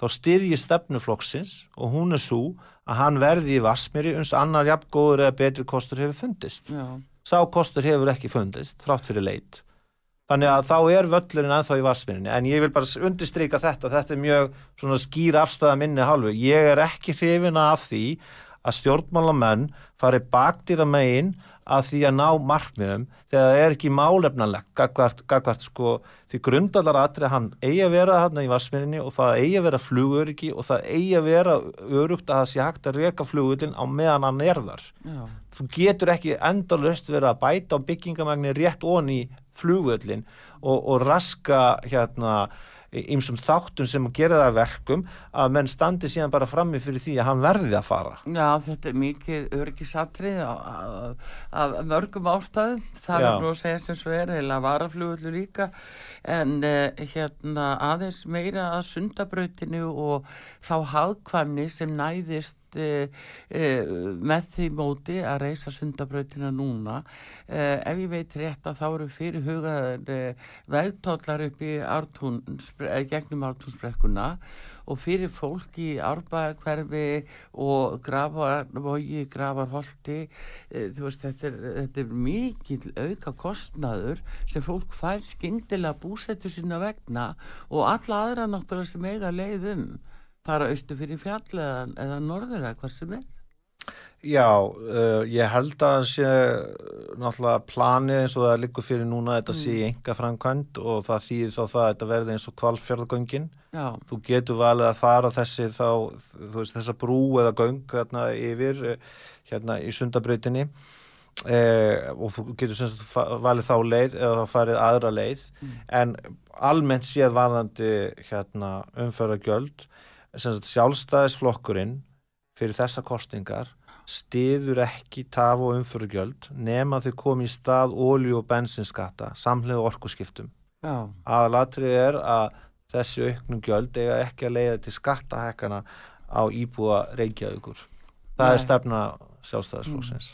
þá styðji stefnuflokksins og hún er svo að hann verði í Vassmýri uns annar jafn góður eða betri kostur hefur fundist. Já, sá kostur hefur ekki fundist þrátt fyrir leit þannig að þá er völlurinn ennþá í vassminni en ég vil bara undirstryka þetta þetta er mjög skýr afstæða minni hálfu. Ég er ekki hrifina af því að stjórnmálamenn fari bakdýra megin að því að ná markmiðum þegar það er ekki málefnanlegt gagvart, gagvart sko því grundalar atrið hann eigi að vera hann í vassminni og það eigi að vera flugöryggi og það eigi að vera örugt að það sé hægt að reka flugullin á meðan hann er þar. Já, þú getur ekki endalust verið að bæta á byggingamagni rétt onni flugvöllin og, og raska hérna ýmsum þáttum sem gera það að verkum að menn standi síðan bara frammi fyrir því að hann verði að fara já, þetta er mikið örgisatrið af mörgum ástæðum það Já. er nú að segja sem svo er eða varaflugullu líka en uh, hérna aðeins meira að sundabrautinu og þá hagkvæmni sem næðist uh, uh, með því móti að reysa sundabrautina núna. Uh, ef ég veit rétt að þá eru fyrir hugaðar vegtóllar upp í ártún, gegnum ártúnsbrekkuna og fyrir fólk í árbæðakverfi og e, þú veist, þetta er, þetta er mikil auka kostnaður sem fólk fær skyndilega búsettu sína vegna og alla aðra náttúrulega sem eiga leið um fara austu fyrir fjall eða, eða norður eða hvað sem er? Já, uh, ég held að það sé uh, náttúrulega planið eins og það liggur fyrir núna þetta sé í enga framkvæmt og það þýðir þá það að þetta verði eins og kvalfjörðagöngin Já, þú getur valið að fara þessi þá, þú veist, þessa brú eða göng hérna yfir eh, hérna í sundabrautinni. Eh, og þú getur sem sagt valið þá leið eða þá farið aðra leið. En almennt séð varðandi hérna sem sagt sjálfstæðisflokkurinn fyrir þessa kostingar stiður ekki taf og umferðargjöld nema þau komi í stað ólíu og bensinskatta samhlega orkuskiptum aðalatrið er að þessi auknum gjöld eiga ekki að leiða til skattahækana á íbúa Reykjavíkur. Það Nei. er stefna sjálfstæðisflóksins.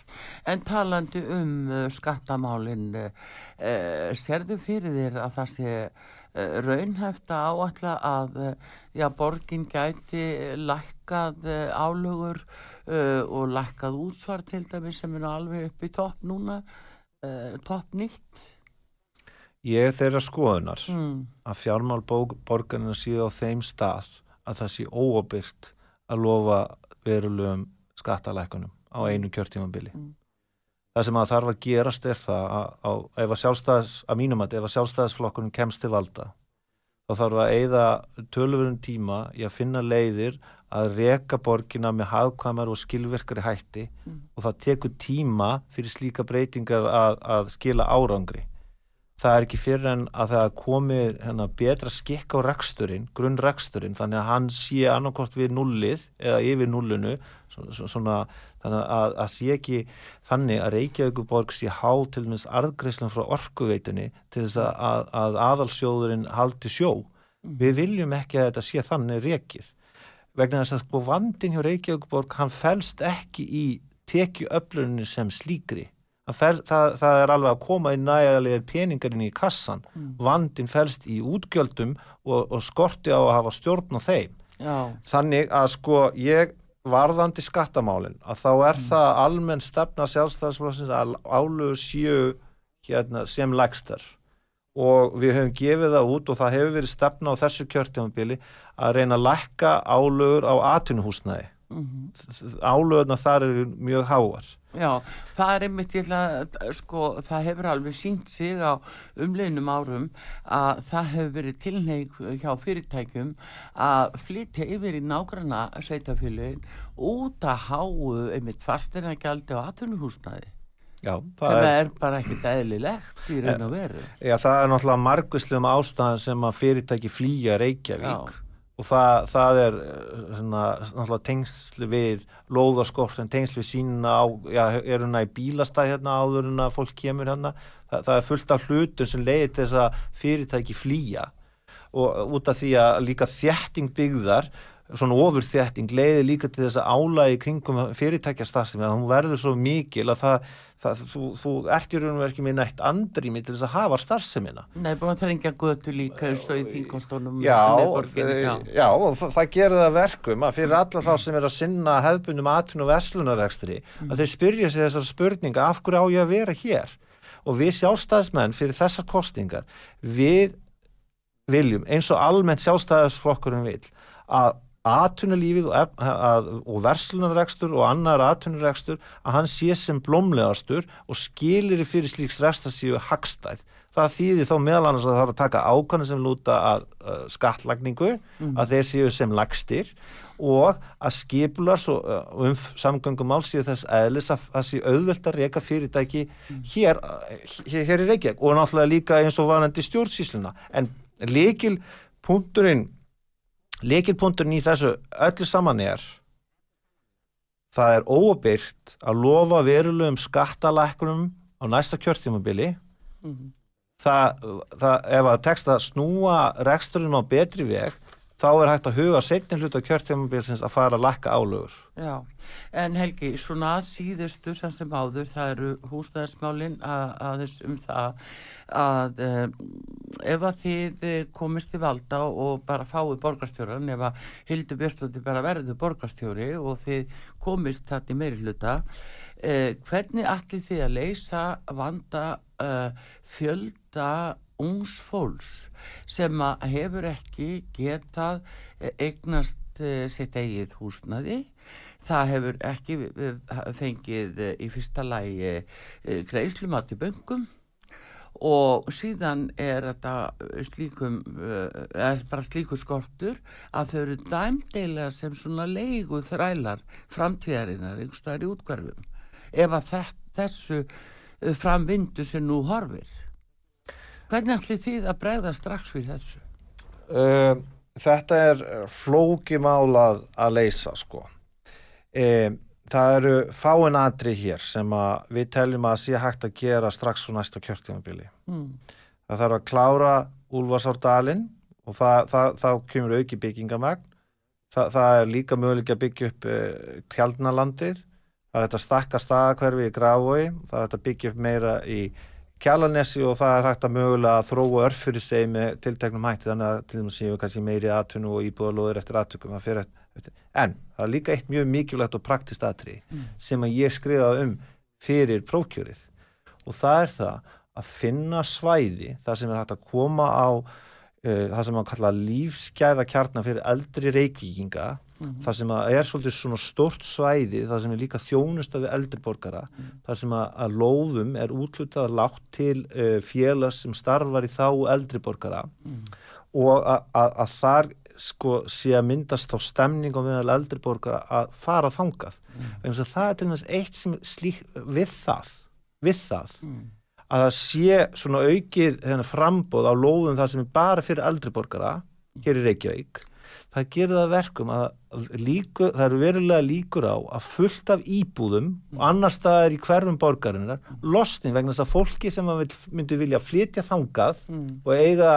En talandi um uh, skattamálin, uh, uh, sérðu fyrir þér að það sé uh, raunhæft að áætla að uh, já, borgin gæti lækkað uh, álögur uh, og lækkað útsvar til dæmis sem er alveg upp í topp núna, uh, topp nýtt. Ég er þeirra skoðunar Mm. að fjármál borgarna séu á þeim stað að það sé óopirt að lofa verulegum skattalækunum á einu kjörtímabili. Mm. Það sem að þarf að gerast er það að, að ef að sjálfstæðis, að mínum að ef að sjálfstæðisflokkurinn kemst til valda þá þarf að eigða tölurinn tíma í að finna leiðir að reka borgina með hagkvæmar og skilvirkari hætti Mm. og það tekur tíma fyrir slíka breytingar að, að skila árangri. Það er ekki fyrir en að það komi hérna, betra skikk á reksturinn, grunnreksturinn, þannig að hann sé annarkort við nullið eða yfir nullinu, svo- svo- svona, þannig að, að sé ekki þannig að Reykjavíkuborg sé há til dæmis arðgreislan frá orkuveitunni til þess að, að, að aðalsjóðurinn haldi sjó. Við viljum ekki að þetta sé þannig rekið. Vegna þess að sko vandin hjá Reykjavíkuborg, hann felst ekki í tekju öflurinni sem slíkri. Fer, það, það er alveg að koma í nægilega peningarinn í kassan. Vandin felst í útgjöldum og, og skorti á að hafa stjórn á þeim. Já, Þannig að sko ég varðandi skattamálin að þá er það almenn stefna sjálfstæðsflóksins að álögu séu hérna, sem lægstar. Og við höfum gefið það út og það hefur verið stefna á þessu kjörtjámabili að reyna að lækka álögur á atvinnuhúsnæði. mhm. Álögurna þar eru mjög háar. Já, það er einmitt, ég ætla að, sko, það hefur alveg sínt sig á umliðnum árum að það hefur verið tilneig hjá fyrirtækjum að flytja yfir í nágranna sveitafélugin út að háu einmitt fastina gjaldi á atvinnuhúsnaði Já, það er, er bara ekkit eðlilegt í raun og veru. já, það er náttúrulega margvíslegum ástæðan sem að fyrirtæki flýja Reykjavík Já. Og það, það er eh, svona, tengsli við lóðaskort en tengsli við sína á, já, er hérna í bílastæð hérna áður en að fólk kemur hérna. Það, það er fullt af hlutum sem leiðir til þess að fyrirtæki flýja. Og út af því að líka þjætting byggðar svona ofurþjætting leiði líka til þess að álægi kringum fyrirtækjastastum að hún verður svo mikil að það, það þú, þú ert í raun og ekki með nætt andrými til þess að hafa starfseminna Nei, að þrengja götu líka eins og í þingoltunum Já, já. já og það, það gerir það verkum að fyrir alla þá sem er að sinna hefðbundum atvinn og verslunarekstri mm. að þeir spyrja sig þessar spurninga af hverju á ég að vera hér og við sjálfstæðismenn fyrir þessar kostingar við viljum eins og almennt sjálfstæðisflokkurum vil að atunulífið og, og verslunarrekstur og annar atunurekstur að hann sé sem blómlegastur og skilir fyrir slíks restasíu hagstæð. Það þýðir þá meðal annars að það þarf að taka ákvæmlega sem lúta að uh, skattlagningu, mm. að þeir séu sem lagstir og að skipulars og uh, um samgöngum mál séu þess eðlis að það séu auðvelt að reyka fyrirtæki mm. hér, hér, hér í Reykjavík og náttúrulega líka eins og vanandi stjórnsísluna. En leikil punkturinn Lekilpunkturinn í þessu öllu saman er það er óbyrt að lofa verulegum skattalæknum á næsta kjörtímabili mm -hmm. það, það, ef að texta snúa reksturinn á betri veg þá er hægt að huga setni hlut á kjörtímabilsins að fara að lakka álögur. Já, en Helgi, svona síðustu sem sem áður, það eru húsnæðismálinn að, aðeins um það að um, ef að þið komist í valda og bara fáið borgastjóran, ef að Hildur Björnstóttir bara verður borgastjóri og þið komist þetta í meiri hluta, uh, hvernig ætli þið að leysa vanda uh, fjölda ungs fólks sem hefur ekki getað eh, eignast uh, sitt eigið húsnaði það hefur ekki fengið uh, í fyrsta lægi greiðslumat í böngum og síðan er þetta slíkum eða bara slíkur skortur að þau eru dæmdeilega sem svona leigu þrælar framtíðarinnar einhverstaðar í útkvarfum ef að þessu framvindu sem nú horfir Hvernig ætli þið að bregða strax við þessu? Um, þetta er flókimálað að leysa sko. Um, það eru fáin aðri hér sem að við teljum að sé hægt að gera strax á næsta kjörtímabili. Mm. Það þarf að klára Úlfarsárdalinn og þá kemur auki byggingamagn. Það, það er líka möguleik að byggja upp uh, kjaldnalandið. Það er að stakka staðakverfi í Grafói. Það er að byggja upp meira í Kjalarnesi og það er hægt að mögulega að þróa örf fyrir sig með tilteknum hætti þannig að til dæmis séum við kannski meiri aðtunum og íbúðalóður eftir aðtökum eftir. en það er líka eitt mjög mikilvægt og praktist aðtri mm. sem að ég skrifa um fyrir prókjörið og það er það að finna svæði þar sem er hægt að koma á uh, það sem að kalla lífsgæða kjarnar fyrir eldri reykvíkinga Mm -hmm. það sem er svolítið svona stort svæði það sem er líka þjónusta við eldriborgara mm -hmm. það sem að, að lóðum er útlutað látt til uh, félags sem starfar í þá eldriborgara mm -hmm. og að, að, að þar sko sé að myndast á stemning og meðal eldriborgara að fara þangað en það er til dæmis eitt sem slík við það við það að það sé svona aukið frambóð á lóðum það sem er bara fyrir eldriborgara hér í Reykjavík það gerir það verkum að líku, það eru verulega líkur á að fullt af íbúðum og annar staðar í hverfum borgarinnar losnin vegna þess að fólki sem myndi vilja flytja þangað mm. og eiga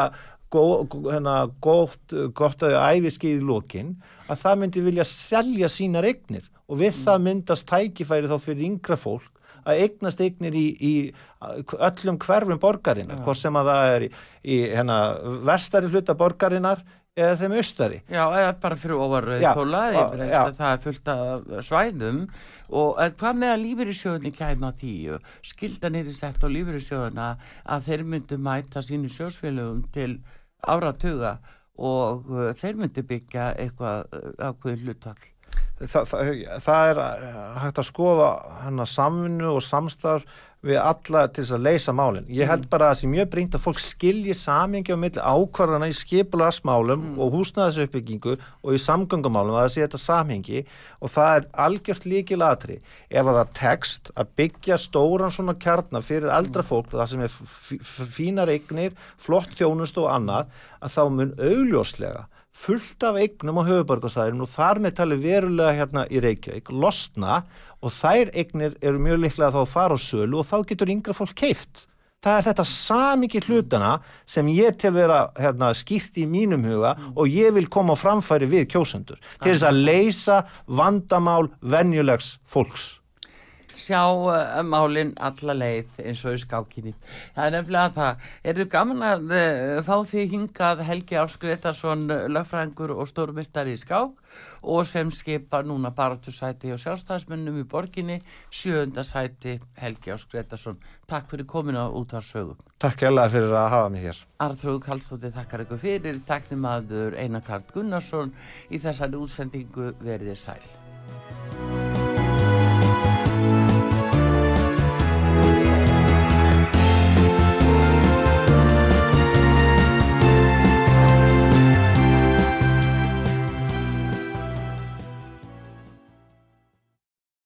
gó, hérna, gott, gott að æfiskið í lókin að það myndi vilja selja sínar eignir og við mm. það myndast tækifæri þá fyrir yngra fólk að eignast eignir í, í öllum hverfum borgarinnar, hvort sem að það er í, í hérna, vestari hluta borgarinnar eða þeim austari. Já, eða bara fyrir ofarröð tóla það er fullt af svæðum. Og hvað með að lífeyrissjóðunni kæma tíu, skildan er í sett á lífeyrissjóðuna að þeir myndu mæta sínu sjósfélögum til áratuga og uh, þeir myndu byggja eitthvað ákveð hlutvall Þa, það, það er hægt að skoða hana samvinnu og samstarf við alla til þess að leysa málinn. Ég held mm. bara að það sé mjög bringt að fólk skilji samingi á milli ákvarðana í skipularsmálum mm. og húsnæðisuppbyggingu og í samgöngumálum að það sé þetta samhengi og það er algjört líkil aðri. Ef að það tekst að byggja stóran svona kjarnar fyrir eldra mm. fólk, það sem er fínar eignir, flott þjónust og annað, að þá mun augljóslega fullt af eignum á höfuborgarsæðin og þar með tali verulega hérna í Reykjavík, losna og þær eignir eru mjög liklega þá að fara á sölu og þá getur yngra fólk keift. Það er þetta samikið hlutana sem ég til vera hérna, skýrt í mínum huga og ég vil koma á framfæri við kjósendur til þess að leysa vandamál venjulegs fólks sjá uh, málinn alla leið eins og í skákinni. Það er nefnilega það. Er þið gaman að uh, fá því hingað Helgi Áskretarsson, löffrængur og stórmistari í skák og sem skipa núna baratusæti og sjálfstæðismennum í borginni, sjönda sæti Helgi Áskretarsson. Takk fyrir kominu á sögu. Takk alveg fyrir að hafa mig hér. Arþróð Kallstóttir þakkar ykkur fyrir, takknum aður Einar Karl Gunnarsson í þessari útsendingu verðið sæl.